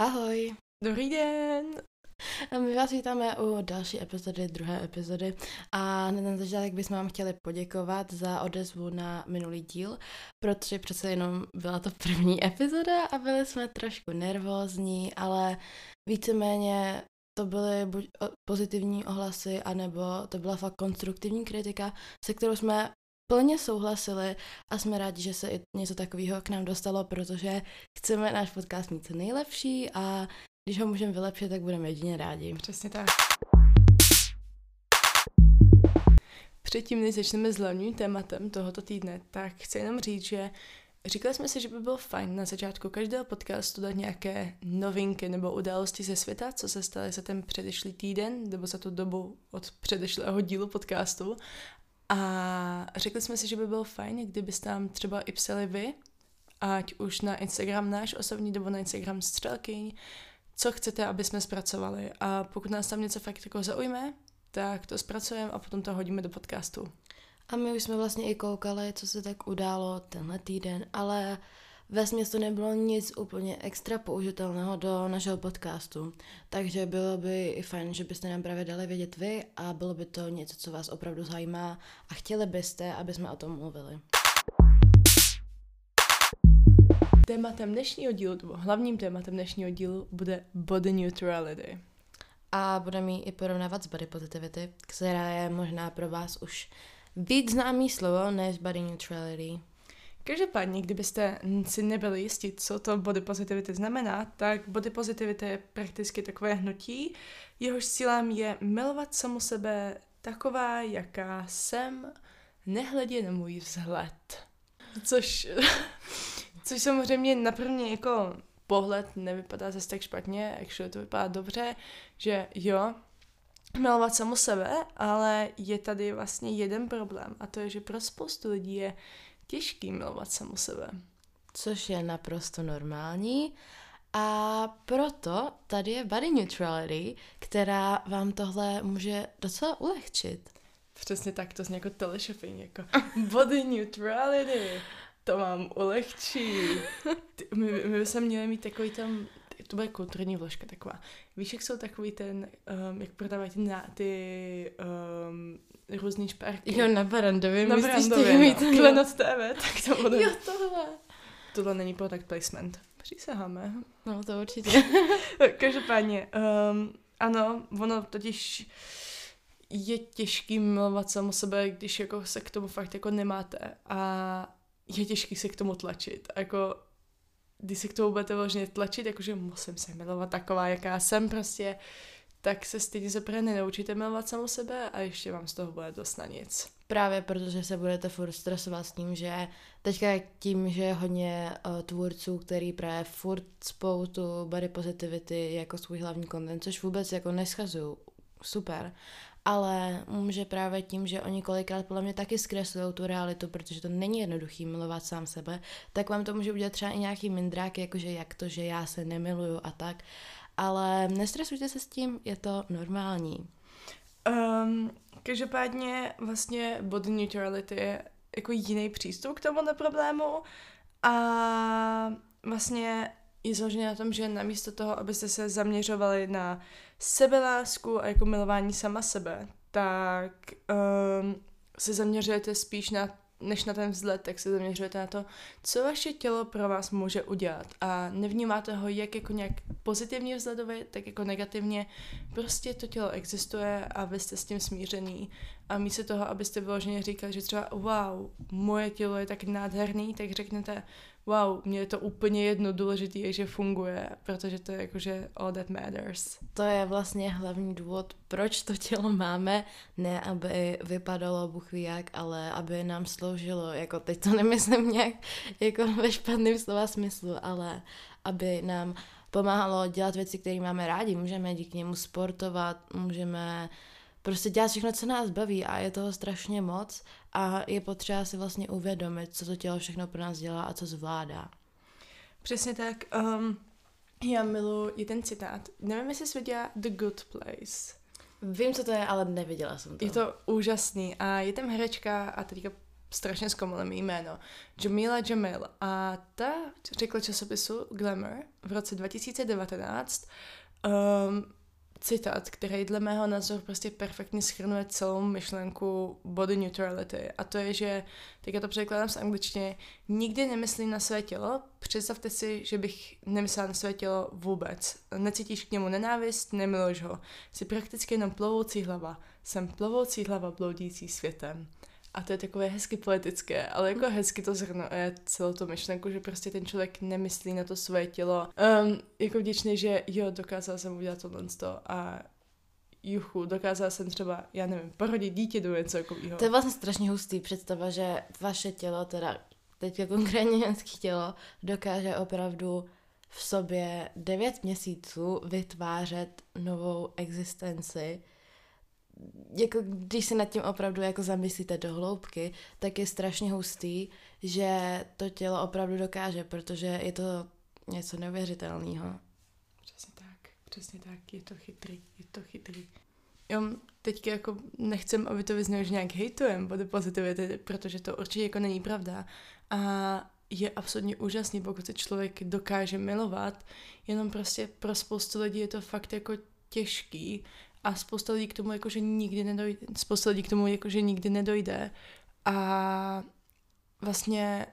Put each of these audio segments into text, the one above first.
Ahoj. Dobrý den. A my vás vítáme u další epizody, druhé epizody a na ten začátek bychom vám chtěli poděkovat za odezvu na minulý díl, protože přece jenom byla to první epizoda a byli jsme trošku nervózní, ale víceméně to byly buď pozitivní ohlasy, anebo to byla fakt konstruktivní kritika, se kterou jsme plně souhlasili a jsme rádi, že se i něco takového k nám dostalo, protože chceme náš podcast mít co nejlepší a když ho můžeme vylepšit, tak budeme jedině rádi. Přesně tak. Předtím, než začneme s hlavním tématem tohoto týdne, tak chci jenom říct, že říkali jsme si, že by bylo fajn na začátku každého podcastu dát nějaké novinky nebo události ze světa, co se staly za ten předešlý týden nebo za tu dobu od předešlého dílu podcastu. A řekli jsme si, že by bylo fajn, kdybyste nám třeba i psali vy, ať už na Instagram náš osobní nebo na Instagram střelkyň, co chcete, aby jsme zpracovali. A pokud nás tam něco fakt jako zaujme, tak to zpracujeme a potom to hodíme do podcastu. A my už jsme vlastně i koukali, co se tak událo tenhle týden, ale ve to nebylo nic úplně extra použitelného do našeho podcastu. Takže bylo by i fajn, že byste nám právě dali vědět vy a bylo by to něco, co vás opravdu zajímá a chtěli byste, aby jsme o tom mluvili. Tématem dnešního dílu, nebo hlavním tématem dnešního dílu bude body neutrality. A budeme ji i porovnávat s body positivity, která je možná pro vás už víc známý slovo než body neutrality. Každopádně, kdybyste si nebyli jistí, co to body positivity znamená, tak body positivity je prakticky takové hnutí, jehož cílem je milovat samu sebe taková, jaká jsem, nehledě na můj vzhled. Což Což samozřejmě na první jako pohled nevypadá zase tak špatně, actually to vypadá dobře, že jo, milovat samu sebe, ale je tady vlastně jeden problém a to je, že pro spoustu lidí je těžký milovat samu sebe. Což je naprosto normální a proto tady je body neutrality, která vám tohle může docela ulehčit. Přesně tak, to zní jako teleshopping, jako body neutrality to mám ulehčí. My, my bychom měli mít takový tam, to bude kulturní vložka taková. Víš, jak jsou takový ten, um, jak prodávají ty, na, ty um, různý šperky. Jo, na Barandově. Na Barandově, no. Klenot TV, tak to bude. Jo, tohle. Tohle není product placement. Přísaháme. No, to určitě. Každopádně, um, ano, ono totiž je těžký milovat samo sebe, když jako se k tomu fakt jako nemáte. A je těžký se k tomu tlačit. A jako, když se k tomu budete vložně tlačit, jakože musím se milovat taková, jaká jsem prostě, tak se stejně zaprvé nenaučíte milovat samou sebe a ještě vám z toho bude dost na nic. Právě protože se budete furt stresovat s tím, že teďka tím, že je hodně uh, tvůrců, který právě furt spou tu body positivity jako svůj hlavní content, což vůbec jako neschazují. Super ale může právě tím, že oni kolikrát podle mě taky zkreslují tu realitu, protože to není jednoduchý milovat sám sebe, tak vám to může udělat třeba i nějaký mindrák, jakože jak to, že já se nemiluju a tak. Ale nestresujte se s tím, je to normální. Um, každopádně vlastně body neutrality je jako jiný přístup k tomu problému a vlastně je založený na tom, že namísto toho, abyste se zaměřovali na sebelásku a jako milování sama sebe, tak um, se zaměřujete spíš na než na ten vzhled, tak se zaměřujete na to, co vaše tělo pro vás může udělat. A nevnímáte ho jak jako nějak pozitivně vzhledově, tak jako negativně. Prostě to tělo existuje a vy jste s tím smířený. A místo toho, abyste vyloženě říkali, že třeba wow, moje tělo je tak nádherný, tak řeknete, wow, mě je to úplně jedno, důležité je, že funguje, protože to je jakože all that matters. To je vlastně hlavní důvod, proč to tělo máme, ne aby vypadalo Bůh ví jak, ale aby nám sloužilo, jako teď to nemyslím nějak jako ve špatném slova smyslu, ale aby nám pomáhalo dělat věci, které máme rádi. Můžeme díky němu sportovat, můžeme prostě dělat všechno, co nás baví a je toho strašně moc a je potřeba si vlastně uvědomit, co to tělo všechno pro nás dělá a co zvládá. Přesně tak. Um, já miluji i ten citát. Nevím, jestli jsi viděla The Good Place. Vím, co to je, ale neviděla jsem to. Je to úžasný a je tam herečka a teďka strašně zkomolím jméno, Jamila Jamil a ta řekla časopisu Glamour v roce 2019 um, citát, který dle mého názoru prostě perfektně schrnuje celou myšlenku body neutrality. A to je, že, teďka to překladám z angličtiny, nikdy nemyslím na své tělo, představte si, že bych nemyslela na své tělo vůbec. Necítíš k němu nenávist, nemiluješ ho. Jsi prakticky jenom plovoucí hlava. Jsem plovoucí hlava bloudící světem. A to je takové hezky poetické, ale jako hezky to zhrnuje celou tu myšlenku, že prostě ten člověk nemyslí na to své tělo. Um, jako vděčný, že jo, dokázal jsem udělat tohle a juchu, dokázala jsem třeba, já nevím, porodit dítě do něco takového. To je vlastně strašně hustý představa, že vaše tělo, teda teď konkrétně ženské tělo, dokáže opravdu v sobě devět měsíců vytvářet novou existenci jako když se nad tím opravdu jako zamyslíte do hloubky, tak je strašně hustý, že to tělo opravdu dokáže, protože je to něco neuvěřitelného. Přesně tak, přesně tak, je to chytrý, je to chytrý. Jo, teďka jako nechcem, aby to vyznělo, že nějak hejtujem body pozitivity, protože to určitě jako není pravda. A je absolutně úžasný, pokud se člověk dokáže milovat, jenom prostě pro spoustu lidí je to fakt jako těžký a spousta lidí k tomu jakože nikdy nedojde, spousta lidí k tomu jakože nikdy nedojde a vlastně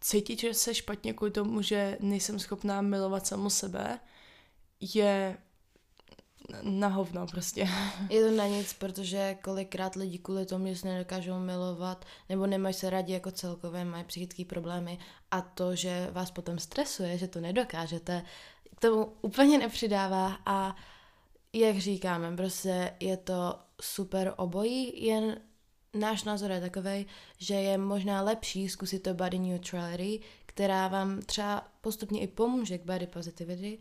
cítit, že se špatně kvůli tomu, že nejsem schopná milovat samu sebe, je na hovno prostě. Je to na nic, protože kolikrát lidi kvůli tomu, že se nedokážou milovat, nebo nemají se rádi jako celkové, mají psychické problémy a to, že vás potom stresuje, že to nedokážete, k tomu úplně nepřidává a jak říkáme, prostě je to super obojí, jen náš názor je takový, že je možná lepší zkusit to body neutrality, která vám třeba postupně i pomůže k body positivity,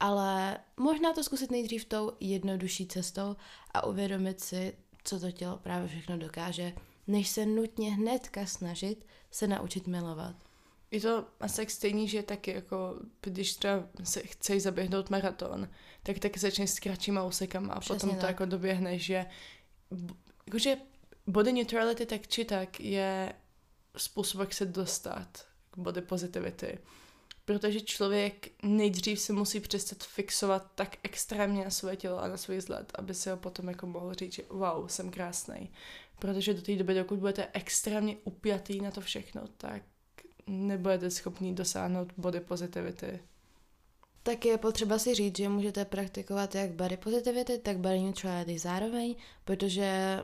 ale možná to zkusit nejdřív tou jednodušší cestou a uvědomit si, co to tělo právě všechno dokáže, než se nutně hnedka snažit se naučit milovat. Je to asi tak stejný, že taky jako, když třeba se chceš zaběhnout maraton, tak taky začneš s kratšíma úsekama a Přesně potom tak. to jako doběhneš, že jakože body neutrality tak či tak je způsob, jak se dostat k body positivity. Protože člověk nejdřív se musí přestat fixovat tak extrémně na své tělo a na svůj vzhled, aby se ho potom jako mohl říct, že wow, jsem krásný. Protože do té doby, dokud budete extrémně upjatý na to všechno, tak nebudete schopni dosáhnout body positivity. Tak je potřeba si říct, že můžete praktikovat jak body positivity, tak body neutrality zároveň, protože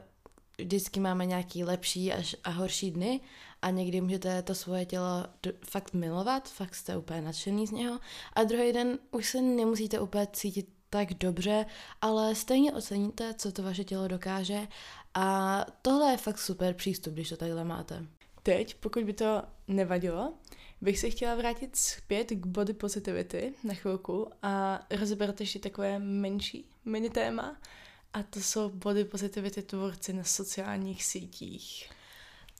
vždycky máme nějaký lepší až a horší dny a někdy můžete to svoje tělo fakt milovat, fakt jste úplně nadšený z něho a druhý den už se nemusíte úplně cítit tak dobře, ale stejně oceníte, co to vaše tělo dokáže a tohle je fakt super přístup, když to takhle máte. Teď, pokud by to nevadilo, bych se chtěla vrátit zpět k body positivity na chvilku a rozebrat ještě takové menší mini téma a to jsou body positivity tvůrci na sociálních sítích.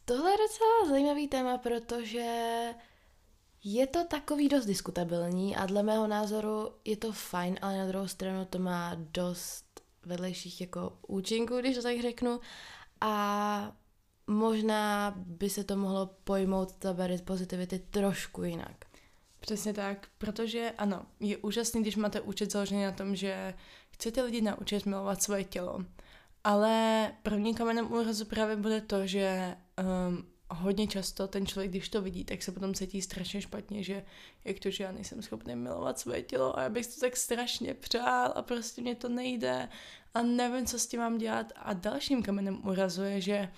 Tohle je docela zajímavý téma, protože je to takový dost diskutabilní a dle mého názoru je to fajn, ale na druhou stranu to má dost vedlejších jako účinků, když to tak řeknu. A možná by se to mohlo pojmout, ta body positivity, trošku jinak. Přesně tak, protože ano, je úžasný, když máte účet založený na tom, že chcete lidi naučit milovat svoje tělo. Ale prvním kamenem úrazu právě bude to, že um, hodně často ten člověk, když to vidí, tak se potom cítí strašně špatně, že jak to, že já nejsem schopný milovat svoje tělo a já bych to tak strašně přál a prostě mě to nejde a nevím, co s tím mám dělat. A dalším kamenem úrazu je, že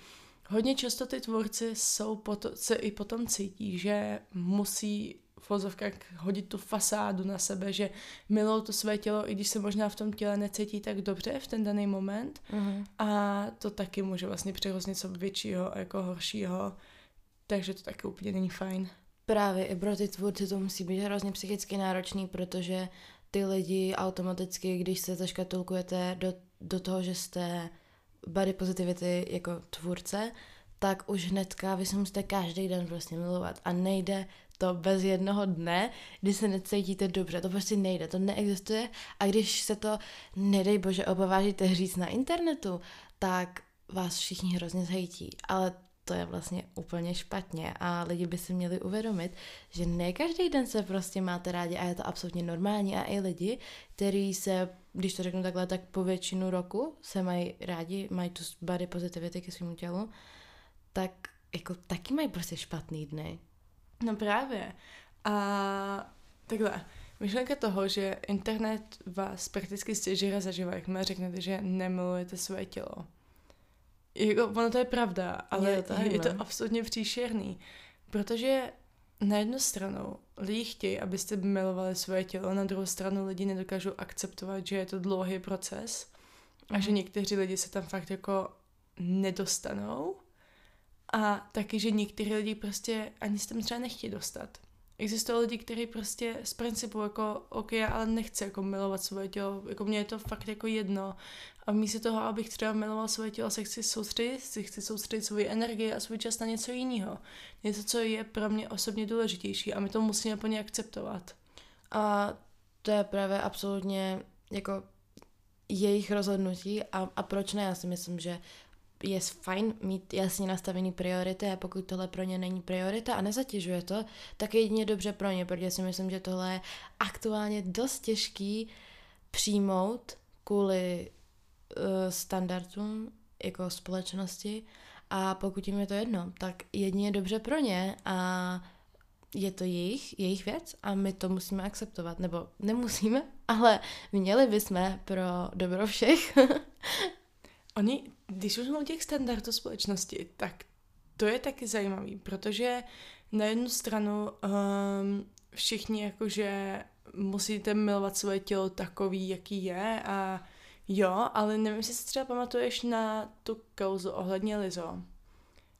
hodně často ty tvůrci jsou poto- se i potom cítí, že musí v vozovkách hodit tu fasádu na sebe, že milou to své tělo, i když se možná v tom těle necítí tak dobře v ten daný moment. Mm-hmm. A to taky může vlastně přehost něco většího a jako horšího. Takže to taky úplně není fajn. Právě i pro ty tvůrci to musí být hrozně psychicky náročný, protože ty lidi automaticky, když se zaškatulkujete do, do toho, že jste body positivity jako tvůrce, tak už hnedka vy se musíte každý den prostě milovat a nejde to bez jednoho dne, kdy se necítíte dobře. To prostě nejde, to neexistuje. A když se to, nedej bože, obavážíte říct na internetu, tak vás všichni hrozně zhejtí. Ale to je vlastně úplně špatně a lidi by si měli uvědomit, že ne každý den se prostě máte rádi a je to absolutně normální a i lidi, kteří se, když to řeknu takhle, tak po většinu roku se mají rádi, mají tu body positivity ke svému tělu, tak jako taky mají prostě špatný dny. No právě. A takhle, myšlenka toho, že internet vás prakticky stěží zažívá, jak řeknete, že nemilujete své tělo jako, ono to je pravda, ale je, to, je to absolutně příšerný. Protože na jednu stranu lidi chtějí, abyste milovali svoje tělo, na druhou stranu lidi nedokážou akceptovat, že je to dlouhý proces a že mhm. někteří lidi se tam fakt jako nedostanou a taky, že někteří lidi prostě ani se tam třeba nechtějí dostat. Existují lidi, kteří prostě z principu jako, ok, já ale nechci jako milovat svoje tělo, jako mně je to fakt jako jedno. A místo toho, abych třeba miloval svoje tělo, se chci soustředit, si chci soustředit svoji energii a svůj čas na něco jiného. Něco, co je pro mě osobně důležitější a my to musíme plně akceptovat. A to je právě absolutně jako jejich rozhodnutí a, a proč ne? Já si myslím, že je fajn mít jasně nastavený priority a pokud tohle pro ně není priorita a nezatěžuje to, tak je jedině dobře pro ně, protože si myslím, že tohle je aktuálně dost těžký přijmout kvůli uh, standardům jako společnosti. A pokud jim je to jedno, tak jedině dobře pro ně a je to jejich, jejich věc a my to musíme akceptovat, nebo nemusíme, ale měli bychom pro dobro všech Oni, když už těch standardů společnosti, tak to je taky zajímavý, protože na jednu stranu um, všichni jakože musíte milovat svoje tělo takový, jaký je a jo, ale nevím, jestli si třeba pamatuješ na tu kauzu ohledně Lizo,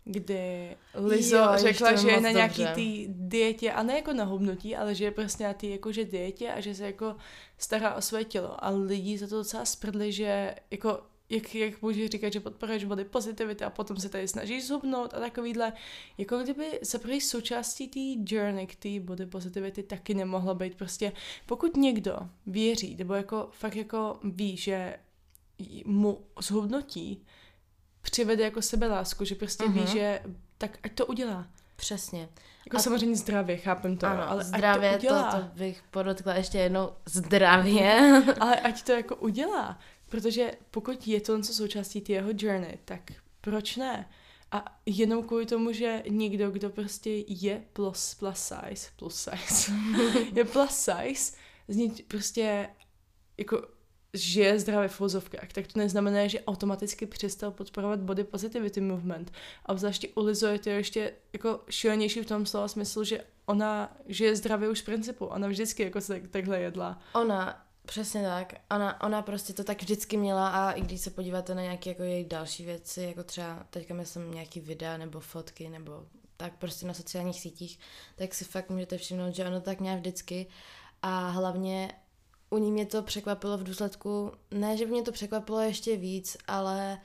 kdy Lizo jo, řekla, že je na nějaký dobře. tý dietě, a ne jako na hubnutí, ale že je prostě na té jakože dietě a že se jako stará o své tělo. A lidi za to docela sprdli, že jako jak, jak můžeš říkat, že podporuješ body pozitivity a potom se tady snažíš zhubnout a takovýhle, jako kdyby se prý součástí té journey k té body positivity taky nemohla být prostě, pokud někdo věří, nebo jako fakt jako ví, že mu zhubnutí přivede jako sebelásku, že prostě uh-huh. ví, mhm. že tak ať to udělá. Přesně. Jako a samozřejmě zdravě, chápem to, ano, ale zdravě, ať to, udělá. to, to bych podotkla ještě jednou zdravě. ale ať to jako udělá. Protože pokud je to něco součástí ty jeho journey, tak proč ne? A jenom kvůli tomu, že někdo, kdo prostě je plus, plus size, plus size, je plus size, z ní prostě jako žije zdravě v vozovkách, tak to neznamená, že automaticky přestal podporovat body positivity movement. A zvláště u Lizo je to ještě jako šílenější v tom slova smyslu, že ona žije zdravě už z principu. Ona vždycky jako se takhle jedla. Ona Přesně tak. Ona, ona prostě to tak vždycky měla a i když se podíváte na nějaké jako její další věci, jako třeba teďka myslím nějaký videa nebo fotky nebo tak prostě na sociálních sítích, tak si fakt můžete všimnout, že ono tak měla vždycky a hlavně u ní mě to překvapilo v důsledku, ne, že by mě to překvapilo ještě víc, ale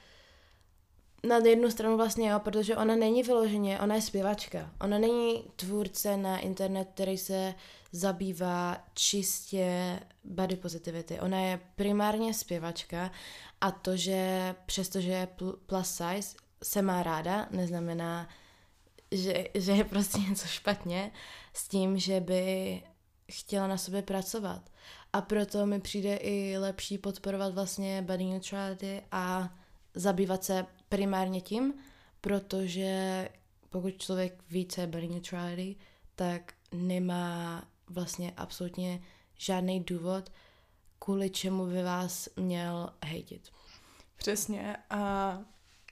na jednu stranu vlastně jo, protože ona není vyloženě, ona je zpěvačka. Ona není tvůrce na internet, který se zabývá čistě body positivity. Ona je primárně zpěvačka a to, že přestože je plus size, se má ráda, neznamená, že, že je prostě něco špatně s tím, že by chtěla na sobě pracovat. A proto mi přijde i lepší podporovat vlastně body neutrality a zabývat se primárně tím, protože pokud člověk ví, co je body neutrality, tak nemá vlastně absolutně žádný důvod, kvůli čemu by vás měl hejtit. Přesně. A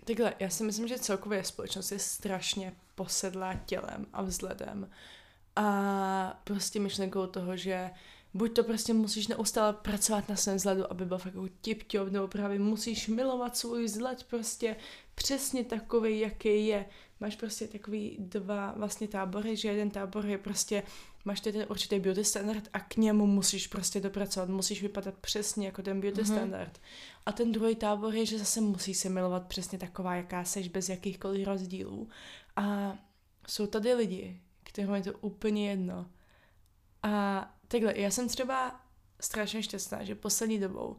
takhle, já si myslím, že celkově společnost je strašně posedlá tělem a vzhledem. A prostě myšlenkou toho, že buď to prostě musíš neustále pracovat na svém vzhledu, aby byl fakt jako tip nebo právě musíš milovat svůj vzhled prostě přesně takový, jaký je. Máš prostě takový dva vlastně tábory, že jeden tábor je prostě, máš ten určitý beauty standard a k němu musíš prostě dopracovat, musíš vypadat přesně jako ten beauty mm-hmm. standard. A ten druhý tábor je, že zase musíš se milovat přesně taková, jaká seš, bez jakýchkoliv rozdílů. A jsou tady lidi, kterým je to úplně jedno. A takhle, já jsem třeba strašně šťastná, že poslední dobou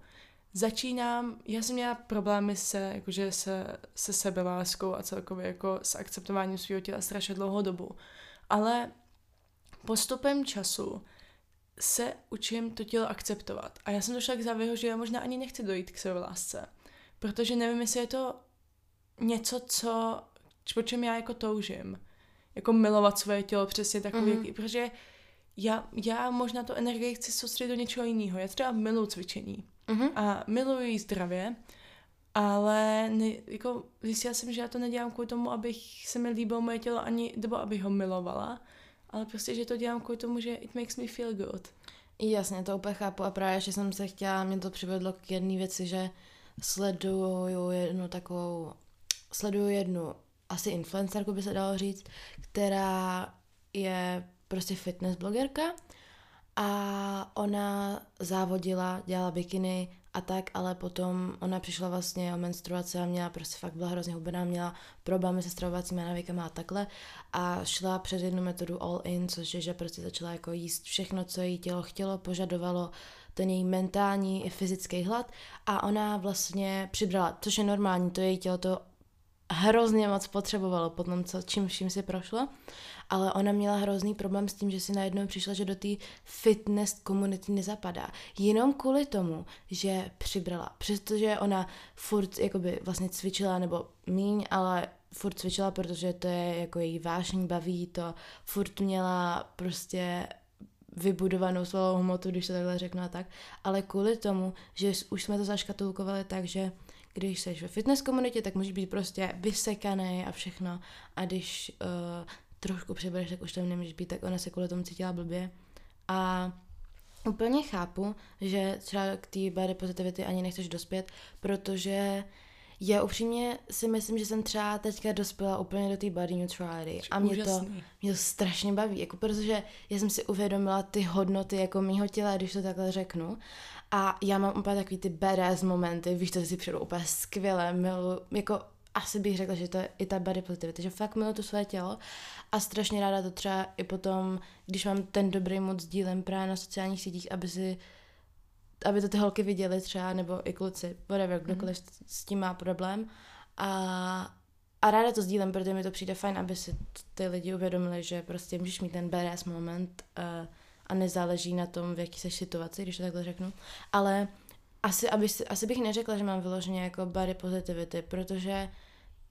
začínám, já jsem měla problémy se, jakože se, se sebeláskou a celkově jako s akceptováním svého těla strašně dlouhou dobu. Ale postupem času se učím to tělo akceptovat. A já jsem došla k závěru, že já možná ani nechci dojít k sebelásce. Protože nevím, jestli je to něco, co, po čem já jako toužím. Jako milovat svoje tělo přesně takový, mm-hmm. protože já, já možná to energii chci soustředit do něčeho jiného. Já třeba miluji cvičení mm-hmm. a miluji zdravě, ale ne, jako zjistila jsem, že já to nedělám kvůli tomu, abych se mi líbilo moje tělo, ani, nebo abych ho milovala, ale prostě, že to dělám kvůli tomu, že it makes me feel good. Jasně, to úplně chápu a právě, že jsem se chtěla, mě to přivedlo k jedné věci, že sleduju jednu takovou, sleduju jednu asi influencerku by se dalo říct, která je prostě fitness blogerka a ona závodila, dělala bikiny a tak, ale potom ona přišla vlastně o menstruaci a měla prostě fakt byla hrozně hubená, měla problémy se stravovacími návykama a takhle a šla přes jednu metodu all in, což je, že prostě začala jako jíst všechno, co jí tělo chtělo, požadovalo ten její mentální i fyzický hlad a ona vlastně přibrala, což je normální, to její tělo to hrozně moc potřebovalo po tom, co, čím vším si prošlo, ale ona měla hrozný problém s tím, že si najednou přišla, že do té fitness komunity nezapadá. Jenom kvůli tomu, že přibrala. Přestože ona furt jakoby vlastně cvičila, nebo míň, ale furt cvičila, protože to je jako její vášní, baví to, furt měla prostě vybudovanou svou hmotu, když to takhle řeknu a tak, ale kvůli tomu, že už jsme to zaškatulkovali tak, že když jsi ve fitness komunitě, tak můžeš být prostě vysekaný a všechno. A když uh, trošku přebereš, tak už tam nemůžeš být, tak ona se kvůli tomu cítila blbě. A úplně chápu, že třeba k té body positivity ani nechceš dospět, protože já upřímně si myslím, že jsem třeba teďka dospěla úplně do té body neutrality. A mě to, mě to strašně baví, jako protože já jsem si uvědomila ty hodnoty jako mýho těla, když to takhle řeknu. A já mám úplně takový ty badass momenty, víš, to si přijdu úplně skvěle, milu, jako asi bych řekla, že to je i ta body positivity, že fakt miluji to své tělo a strašně ráda to třeba i potom, když mám ten dobrý moc sdílem právě na sociálních sítích, aby si aby to ty holky viděly třeba, nebo i kluci, whatever, kdokoliv mm. s tím má problém. A, a ráda to sdílem, protože mi to přijde fajn, aby si ty lidi uvědomili, že prostě můžeš mít ten badass moment uh, a nezáleží na tom, v jaký jsi situaci, když to takhle řeknu. Ale asi, aby, asi bych neřekla, že mám vyloženě jako body positivity, protože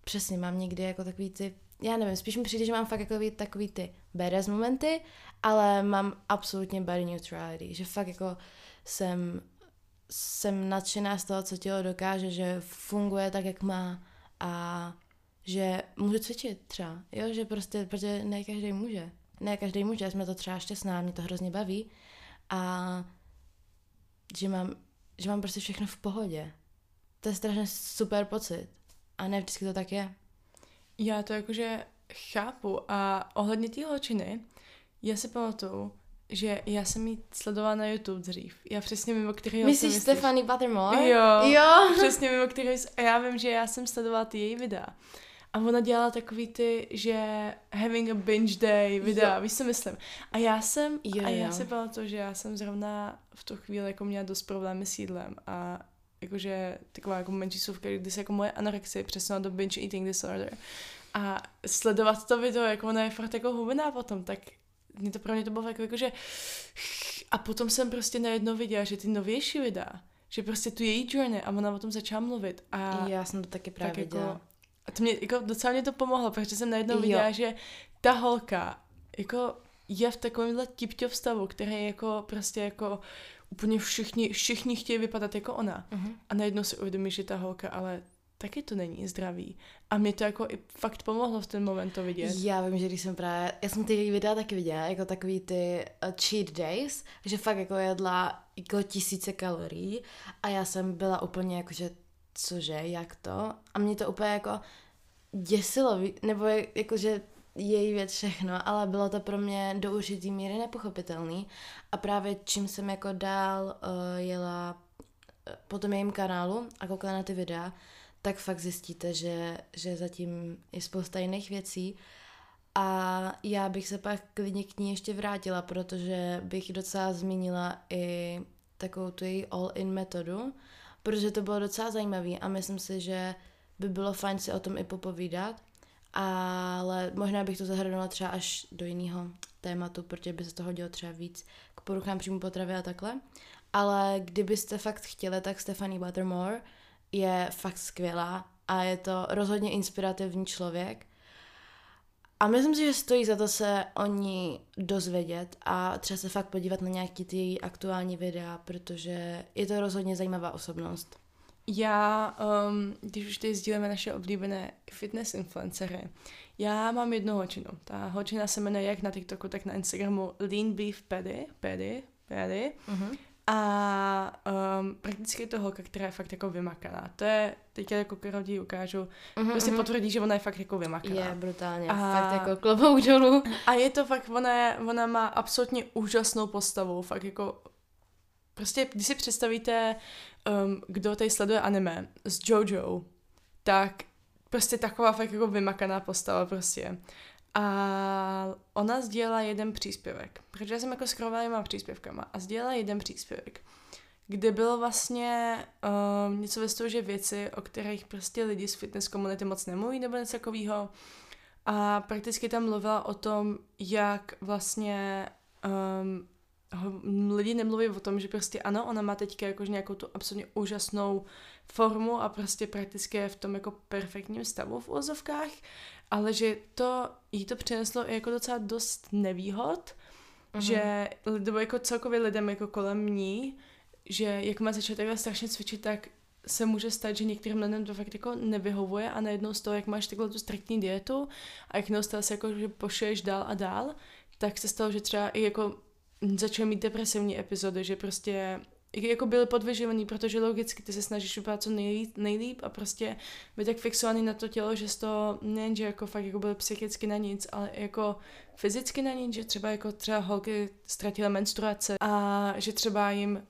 přesně mám někdy jako takový ty, já nevím, spíš mi přijde, že mám fakt jako takový ty badass momenty, ale mám absolutně body neutrality, že fakt jako jsem, jsem nadšená z toho, co tělo dokáže, že funguje tak, jak má a že můžu cvičit třeba, jo, že prostě, protože ne každý může ne každý může, já jsme to třeba šťastná, mě to hrozně baví a že mám, že mám prostě všechno v pohodě. To je strašně super pocit a ne vždycky to tak je. Já to jakože chápu a ohledně té holčiny, já si pamatuju, že já jsem jí sledovala na YouTube dřív. Já přesně mimo který Myslíš Stefany Buttermore? Jo, jo. přesně mimo který a já vím, že já jsem sledovala ty její videa. A ona dělala takový ty, že having a binge day videa, jo. víš co myslím. A já jsem, jo, a já jo. si to, že já jsem zrovna v tu chvíli jako měla dost problémy s jídlem a jakože taková jako menší suvka, kdy se jako moje anorexie přesunula do binge eating disorder. A sledovat to video, jako ona je fakt jako hubená potom, tak mě to pro mě to bylo jako, jako že a potom jsem prostě najednou viděla, že ty novější videa, že prostě tu její journey a ona o tom začala mluvit. A já jsem to taky právě tak jako, a to mě, jako docela mě to pomohlo, protože jsem najednou viděla, že ta holka, jako je v takovémhle tipťov stavu, který je jako prostě jako úplně všichni, všichni chtějí vypadat jako ona. Uh-huh. A najednou si uvědomí, že ta holka ale taky to není zdravý. A mě to jako i fakt pomohlo v ten moment to vidět. Já vím, že když jsem právě, já jsem ty videa taky viděla, jako takový ty uh, cheat days, že fakt jako jedla jako tisíce kalorií a já jsem byla úplně jako, že cože, jak to? A mě to úplně jako děsilo, nebo jakože její věc všechno, ale bylo to pro mě do určitý míry nepochopitelný. A právě čím jsem jako dál uh, jela uh, po tom jejím kanálu a koukala na ty videa, tak fakt zjistíte, že, že zatím je spousta jiných věcí. A já bych se pak klidně k ní ještě vrátila, protože bych docela zmínila i takovou tu její all-in metodu, protože to bylo docela zajímavé a myslím si, že by bylo fajn si o tom i popovídat, ale možná bych to zahrnula třeba až do jiného tématu, protože by se to hodilo třeba víc k poruchám příjmu potravy a takhle. Ale kdybyste fakt chtěli, tak Stephanie Buttermore je fakt skvělá a je to rozhodně inspirativní člověk. A myslím si, že stojí za to se o ní dozvědět a třeba se fakt podívat na nějaký ty její aktuální videa, protože je to rozhodně zajímavá osobnost. Já, um, když už tady sdílíme naše oblíbené fitness influencery, já mám jednu holčinu. Ta holčina se jmenuje jak na TikToku, tak na Instagramu Lean Beef Paddy, Paddy, Paddy. Uh-huh. A um, prakticky to holka, která je fakt jako vymakaná. To je, teď jako Karol ukážu, uh-huh, prostě uh-huh. potvrdí, že ona je fakt jako vymakaná. Je, brutálně, a, fakt jako klobouk dolů. A je to fakt, ona, je, ona má absolutně úžasnou postavu, fakt jako Prostě, když si představíte, um, kdo tady sleduje anime s Jojo, tak prostě taková fakt jako vymakaná postava prostě. A ona sdělila jeden příspěvek, protože já jsem jako scrollovala má příspěvkama a sdělila jeden příspěvek, kde bylo vlastně um, něco ve že věci, o kterých prostě lidi z fitness komunity moc nemluví nebo něco takového. A prakticky tam mluvila o tom, jak vlastně um, lidi nemluví o tom, že prostě ano, ona má teďka jakož nějakou tu absolutně úžasnou formu a prostě prakticky je v tom jako perfektním stavu v úzovkách, ale že to jí to přineslo i jako docela dost nevýhod, uh-huh. že nebo jako celkově lidem jako kolem ní, že jak má začít takhle strašně cvičit, tak se může stát, že některým lidem to fakt jako nevyhovuje a najednou z toho, jak máš takhle tu striktní dietu a jak neustále se jako, že pošuješ dál a dál, tak se stalo, že třeba i jako začal mít depresivní epizody, že prostě jako byly podvyživený, protože logicky ty se snažíš vypadat co nejlíp, nejlíp a prostě byl tak fixovaný na to tělo, že z toho nejenže jako fakt jako byly psychicky na nic, ale jako fyzicky na nic, že třeba jako třeba holky ztratily menstruace a že třeba jim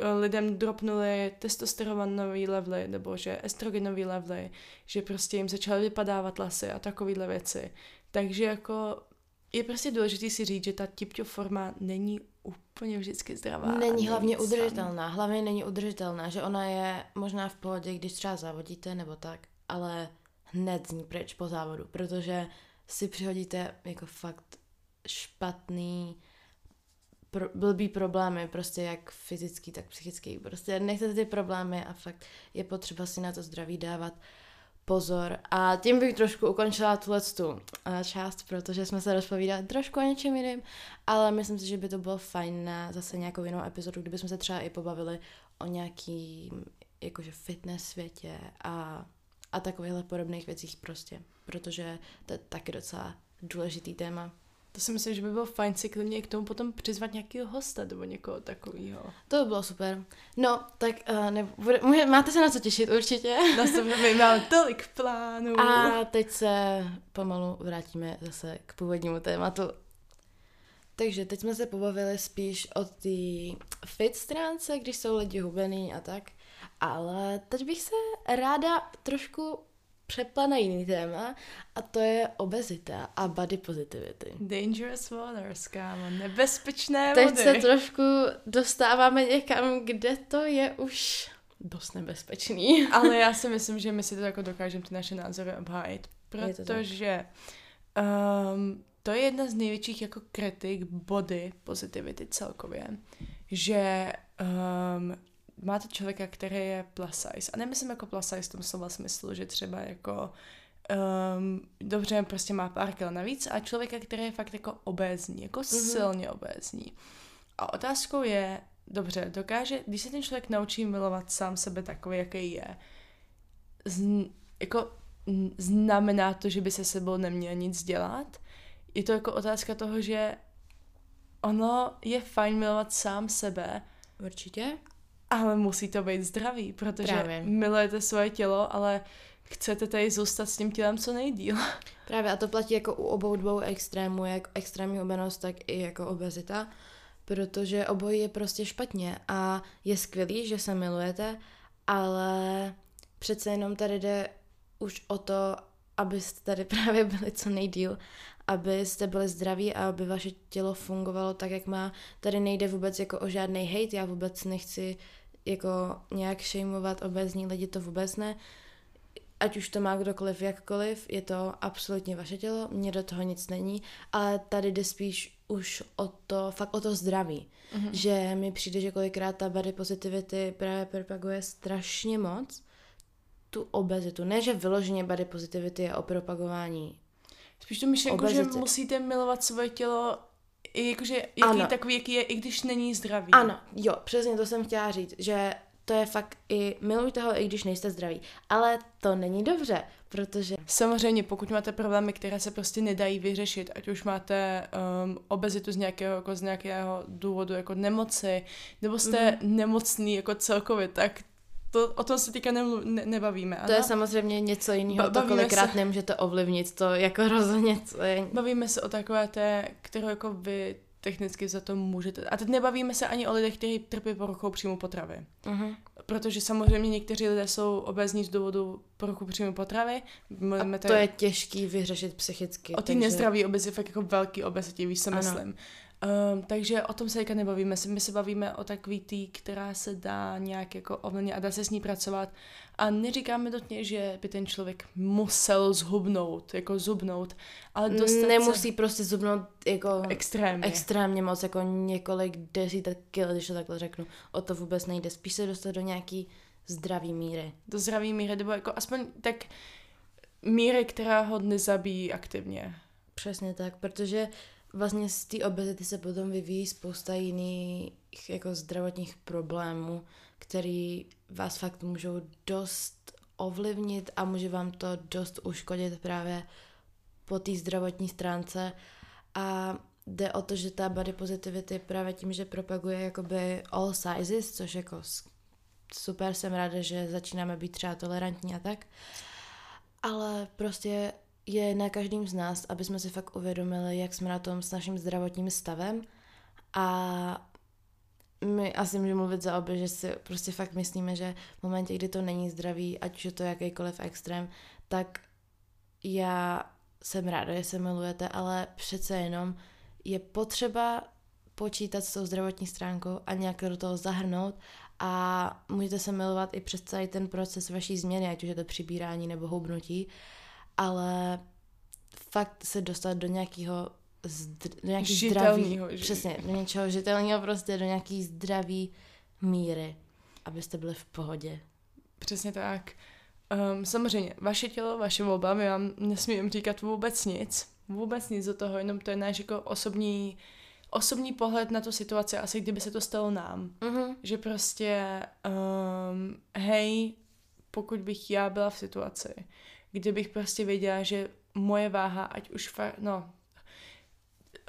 eh, lidem dropnuly testosteronový levely nebo že estrogenový levely, že prostě jim začaly vypadávat lasy a takovéhle věci. Takže jako je prostě důležité si říct, že ta tipťo forma není úplně vždycky zdravá. Není hlavně sám. udržitelná. Hlavně není udržitelná, že ona je možná v pohodě, když třeba závodíte nebo tak, ale hned z ní pryč po závodu, protože si přihodíte jako fakt špatný pro, blbý problémy, prostě jak fyzický, tak psychický. Prostě nechcete ty problémy a fakt je potřeba si na to zdraví dávat pozor. A tím bych trošku ukončila tuhle tu eh, část, protože jsme se rozpovídali trošku o něčem jiným, ale myslím si, že by to bylo fajn na zase nějakou jinou epizodu, kdybychom se třeba i pobavili o nějaký jakože fitness světě a, a takovýchhle podobných věcích prostě, protože to je taky docela důležitý téma. To si myslím, že by bylo fajn si klidně k tomu potom přizvat nějakého hosta nebo někoho takového. To by bylo super. No, tak uh, nebude, může, máte se na co těšit určitě. Na to my máme tolik plánů. A teď se pomalu vrátíme zase k původnímu tématu. Takže teď jsme se pobavili spíš o té fit stránce, když jsou lidi hubený a tak. Ale teď bych se ráda trošku přepla na jiný téma a to je obezita a body positivity. Dangerous waters, kámo, nebezpečné Teď vody. se trošku dostáváme někam, kde to je už dost nebezpečný. Ale já si myslím, že my si to jako dokážeme ty naše názory obhájit, protože to, um, to je jedna z největších jako kritik body positivity celkově, že um, máte člověka, který je plus size. A nemyslím jako plus size v tom slova smyslu, že třeba jako um, dobře, prostě má pár kil navíc a člověka, který je fakt jako obézní, jako mm-hmm. silně obézní. A otázkou je, dobře, dokáže, když se ten člověk naučí milovat sám sebe takový, jaký je, z, jako znamená to, že by se sebou neměl nic dělat? Je to jako otázka toho, že ono je fajn milovat sám sebe. Určitě. Ale musí to být zdravý, protože Právě. milujete svoje tělo, ale chcete tady zůstat s tím tělem co nejdíl. Právě a to platí jako u obou dvou extrémů, jak extrémní obenost, tak i jako obezita, protože obojí je prostě špatně a je skvělý, že se milujete, ale přece jenom tady jde už o to, abyste tady právě byli co nejdíl, abyste byli zdraví a aby vaše tělo fungovalo tak, jak má. Tady nejde vůbec jako o žádný hate, já vůbec nechci jako nějak šejmovat obezní lidi, to vůbec ne. Ať už to má kdokoliv, jakkoliv, je to absolutně vaše tělo, mně do toho nic není, ale tady jde spíš už o to, fakt o to zdraví. Mm-hmm. Že mi přijde, že kolikrát ta body positivity právě propaguje strašně moc tu obezitu. Ne, že vyloženě body positivity je o propagování Spíš to myšlenku, že musíte milovat svoje tělo jakože jaký ano. takový, jaký je, i když není zdravý. Ano, jo, přesně to jsem chtěla říct, že to je fakt i milujte ho, i když nejste zdraví. Ale to není dobře, protože... Samozřejmě, pokud máte problémy, které se prostě nedají vyřešit, ať už máte um, obezitu z nějakého, jako z nějakého důvodu, jako nemoci, nebo jste mm-hmm. nemocný jako celkově, tak to, o tom se teďka nemlu, ne, nebavíme. Ano? To je samozřejmě něco jiného, to kolikrát se... nemůžete ovlivnit, to jako rozhodně co je... Bavíme se o takové té, kterou jako vy technicky za to můžete. A teď nebavíme se ani o lidech, kteří trpí poruchou příjmu potravy. Uh-huh. Protože samozřejmě někteří lidé jsou obezní z důvodu poruchu příjmu potravy. A to je těžký vyřešit psychicky. O ty takže... nezdraví obez je fakt jako velký obezitě, víš, co myslím. Um, takže o tom se teďka nebavíme. My se bavíme o takový tý, která se dá nějak jako ovlivnit a dá se s ní pracovat. A neříkáme dotně, že by ten člověk musel zhubnout, jako zubnout, ale dostat Nemusí se... prostě zubnout jako extrémně. extrémně moc, jako několik desítek kil, když to takhle řeknu. O to vůbec nejde. Spíš se dostat do nějaký zdravý míry. Do zdravý míry, nebo jako aspoň tak míry, která ho nezabíjí aktivně. Přesně tak, protože vlastně z té obezity se potom vyvíjí spousta jiných jako zdravotních problémů, který vás fakt můžou dost ovlivnit a může vám to dost uškodit právě po té zdravotní stránce. A jde o to, že ta body positivity právě tím, že propaguje jakoby all sizes, což jako super jsem ráda, že začínáme být třeba tolerantní a tak, ale prostě je na každém z nás, aby jsme si fakt uvědomili, jak jsme na tom s naším zdravotním stavem. A my asi můžeme mluvit za obě, že si prostě fakt myslíme, že v momentě, kdy to není zdravý, ať už je to jakýkoliv extrém, tak já jsem ráda, že se milujete, ale přece jenom je potřeba počítat s tou zdravotní stránkou a nějak do toho zahrnout. A můžete se milovat i přes celý ten proces vaší změny, ať už je to přibírání nebo houbnutí, ale fakt se dostat do nějakého do nějaký zdravý, přesně, do něčeho žitelného prostě, do nějaký zdravý míry, abyste byli v pohodě. Přesně tak. Um, samozřejmě, vaše tělo, vaše volba, my vám nesmím říkat vůbec nic, vůbec nic do toho, jenom to je náš jako osobní, osobní pohled na tu situaci, asi kdyby se to stalo nám. Uh-huh. Že prostě, um, hej, pokud bych já byla v situaci, kdybych prostě věděla, že moje váha, ať už fakt, no,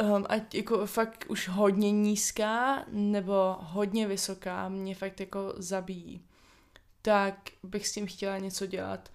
um, ať jako fakt už hodně nízká nebo hodně vysoká mě fakt jako zabíjí, tak bych s tím chtěla něco dělat.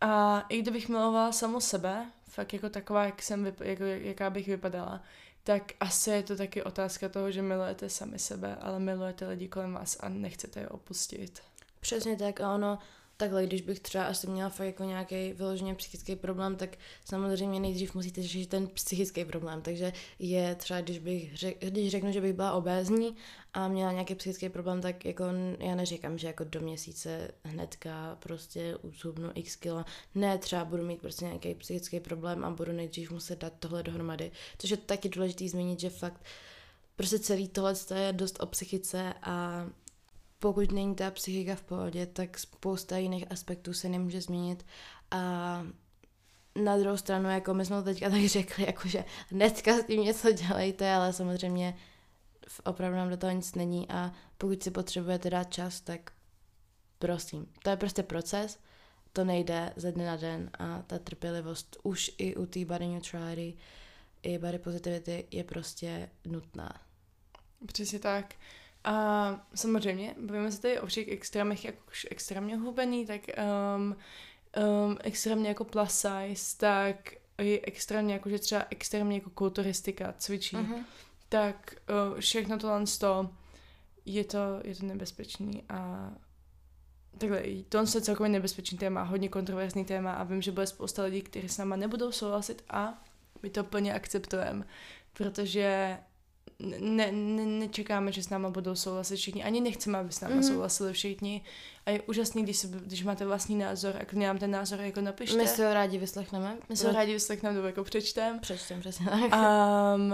A i kdybych milovala samo sebe, fakt jako taková, jak jsem, vyp- jako, jaká bych vypadala, tak asi je to taky otázka toho, že milujete sami sebe, ale milujete lidi kolem vás a nechcete je opustit. Přesně tak a ono, takhle, když bych třeba asi měla fakt jako nějaký vyloženě psychický problém, tak samozřejmě nejdřív musíte řešit ten psychický problém. Takže je třeba, když bych řek, když řeknu, že bych byla obézní a měla nějaký psychický problém, tak jako já neříkám, že jako do měsíce hnedka prostě usubnu x kilo. Ne, třeba budu mít prostě nějaký psychický problém a budu nejdřív muset dát tohle dohromady. Což je taky důležité zmínit, že fakt prostě celý tohle je dost o psychice a pokud není ta psychika v pohodě, tak spousta jiných aspektů se nemůže změnit a na druhou stranu, jako my jsme to teďka tak řekli, jakože hnedka s tím něco dělejte, ale samozřejmě opravdu nám do toho nic není a pokud si potřebujete dát čas, tak prosím. To je prostě proces, to nejde ze dne na den a ta trpělivost už i u té body neutrality, i body positivity je prostě nutná. Přesně tak. A samozřejmě, bavíme se tady o všech extrémech, jak už extrémně hubený, tak um, um, extrémně jako plus size, tak i extrémně jako, že třeba extrémně jako kulturistika cvičí, uh-huh. tak uh, všechno tohle to je to, je to nebezpečný a takhle, to je celkově nebezpečný téma, hodně kontroverzní téma a vím, že bude spousta lidí, kteří s náma nebudou souhlasit a my to plně akceptujeme, protože ne, ne, nečekáme, že s náma budou souhlasit všichni, ani nechceme, aby s náma mm-hmm. souhlasili všichni. A je úžasný, když, se, když máte vlastní názor a když nám ten názor jako napište. My si ho rádi vyslechneme. My si ho rádi vyslechneme, nebo jako přečtem. Přečtem, přesně tak. Um,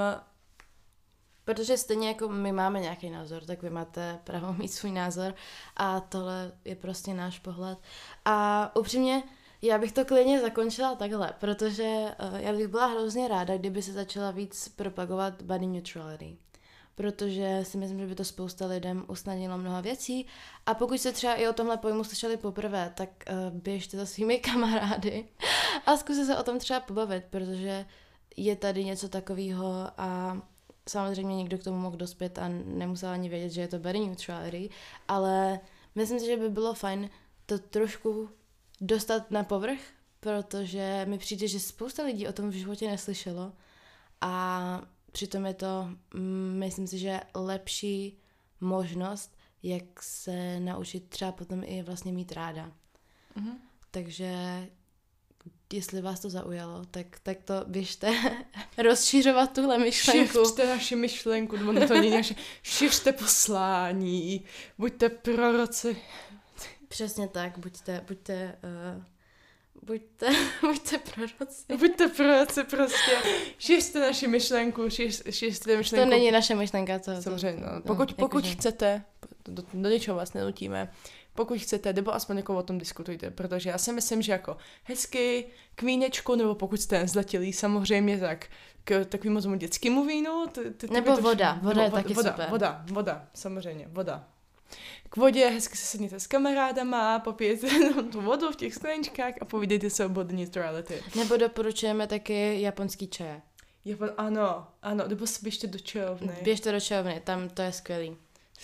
Protože stejně jako my máme nějaký názor, tak vy máte právo mít svůj názor a tohle je prostě náš pohled. A upřímně, já bych to klidně zakončila takhle, protože uh, já bych byla hrozně ráda, kdyby se začala víc propagovat body neutrality. Protože si myslím, že by to spousta lidem usnadnilo mnoho věcí. A pokud se třeba i o tomhle pojmu slyšeli poprvé, tak uh, běžte za svými kamarády a zkuste se o tom třeba pobavit, protože je tady něco takového a samozřejmě někdo k tomu mohl dospět a nemusel ani vědět, že je to body neutrality, ale myslím si, že by bylo fajn to trošku dostat na povrch, protože mi přijde, že spousta lidí o tom v životě neslyšelo a přitom je to, mm, myslím si, že lepší možnost, jak se naučit třeba potom i vlastně mít ráda. Mm-hmm. Takže jestli vás to zaujalo, tak, tak to běžte rozšířovat tuhle myšlenku. Šiřte naši myšlenku, to není naše, šiřte poslání, buďte proroci. Přesně tak, buďte, buďte, uh, buďte, buďte proroci. Buďte proroci prostě, šiřte naši myšlenku, šiř, šiřte myšlenku. To není naše myšlenka, to. Samozřejmě, no. Pokud, no, pokud jako, chcete, do, do něčeho vás nenutíme, pokud chcete, nebo aspoň jako o tom diskutujte, protože já si myslím, že jako hezky k vínečku, nebo pokud jste nezletilý, samozřejmě tak k takovému tomu dětskému vínu. Ty, ty, nebo to voda, voda je taky voda, super. Voda, voda, samozřejmě, voda. K vodě hezky se sedněte s kamarádama, popijete tu vodu v těch skleničkách a povídejte se o body neutrality. Nebo doporučujeme taky japonský čaje. Japon, ano, ano, nebo se běžte do čajovny. Běžte do čajovny, tam to je skvělý.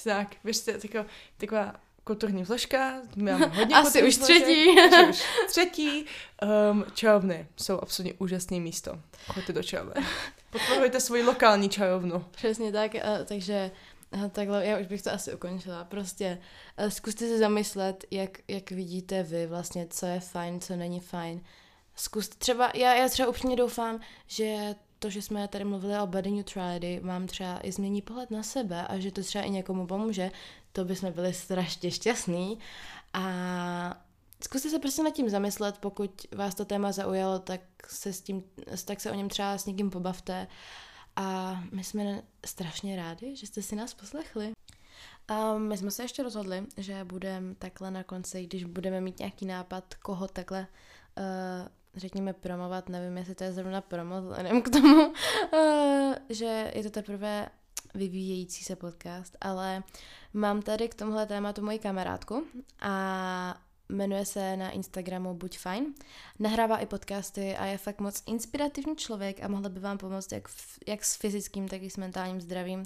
Tak, běžte, taková, taková kulturní vložka, mám hodně Asi už třetí. Už třetí. Um, čajovny jsou absolutně úžasné místo. Choďte do čajovny. Podporujte svoji lokální čajovnu. Přesně tak, takže uh, takhle, já už bych to asi ukončila. Prostě uh, zkuste se zamyslet, jak, jak vidíte vy vlastně, co je fajn, co není fajn. Zkuste třeba, já, já třeba upřímně doufám, že to, že jsme tady mluvili o body neutrality, vám třeba i změní pohled na sebe a že to třeba i někomu pomůže, to bychom byli strašně šťastní. A zkuste se prostě nad tím zamyslet, pokud vás to téma zaujalo, tak se, s tím, tak se o něm třeba s někým pobavte. A my jsme strašně rádi, že jste si nás poslechli. A my jsme se ještě rozhodli, že budeme takhle na konci, když budeme mít nějaký nápad, koho takhle uh, řekněme promovat, nevím, jestli to je zrovna promo, vzhledem k tomu, uh, že je to teprve vyvíjející se podcast, ale mám tady k tomhle tématu moji kamarádku a jmenuje se na Instagramu Buď fajn. Nahrává i podcasty a je fakt moc inspirativní člověk a mohla by vám pomoct jak, v, jak s fyzickým, tak i s mentálním zdravím.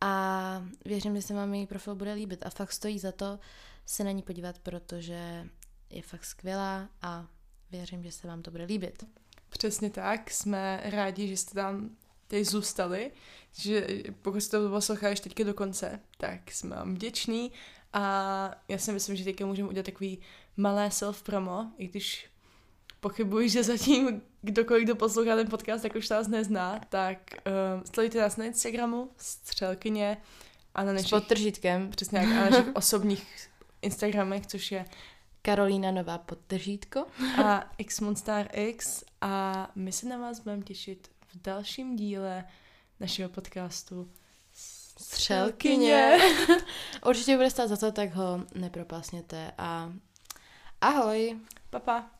A věřím, že se vám její profil bude líbit a fakt stojí za to se na ní podívat, protože je fakt skvělá a věřím, že se vám to bude líbit. Přesně tak, jsme rádi, že jste tam teď zůstali, že pokud jste to poslouchali teďka do konce, tak jsme vám vděční a já si myslím, že teďka můžeme udělat takový malé self-promo, i když pochybuji, že zatím kdokoliv, kdo poslouchá ten podcast, tak už nás nezná, tak uh, sledujte nás na Instagramu, střelkyně a na našich... S podtržítkem. Přesně jak, a na našich osobních Instagramech, což je Karolína Nová podtržítko. a X Monstar X a my se na vás budeme těšit v dalším díle našeho podcastu Střelkyně. Určitě bude stát za to, tak ho nepropásněte a ahoj. Papa. Pa.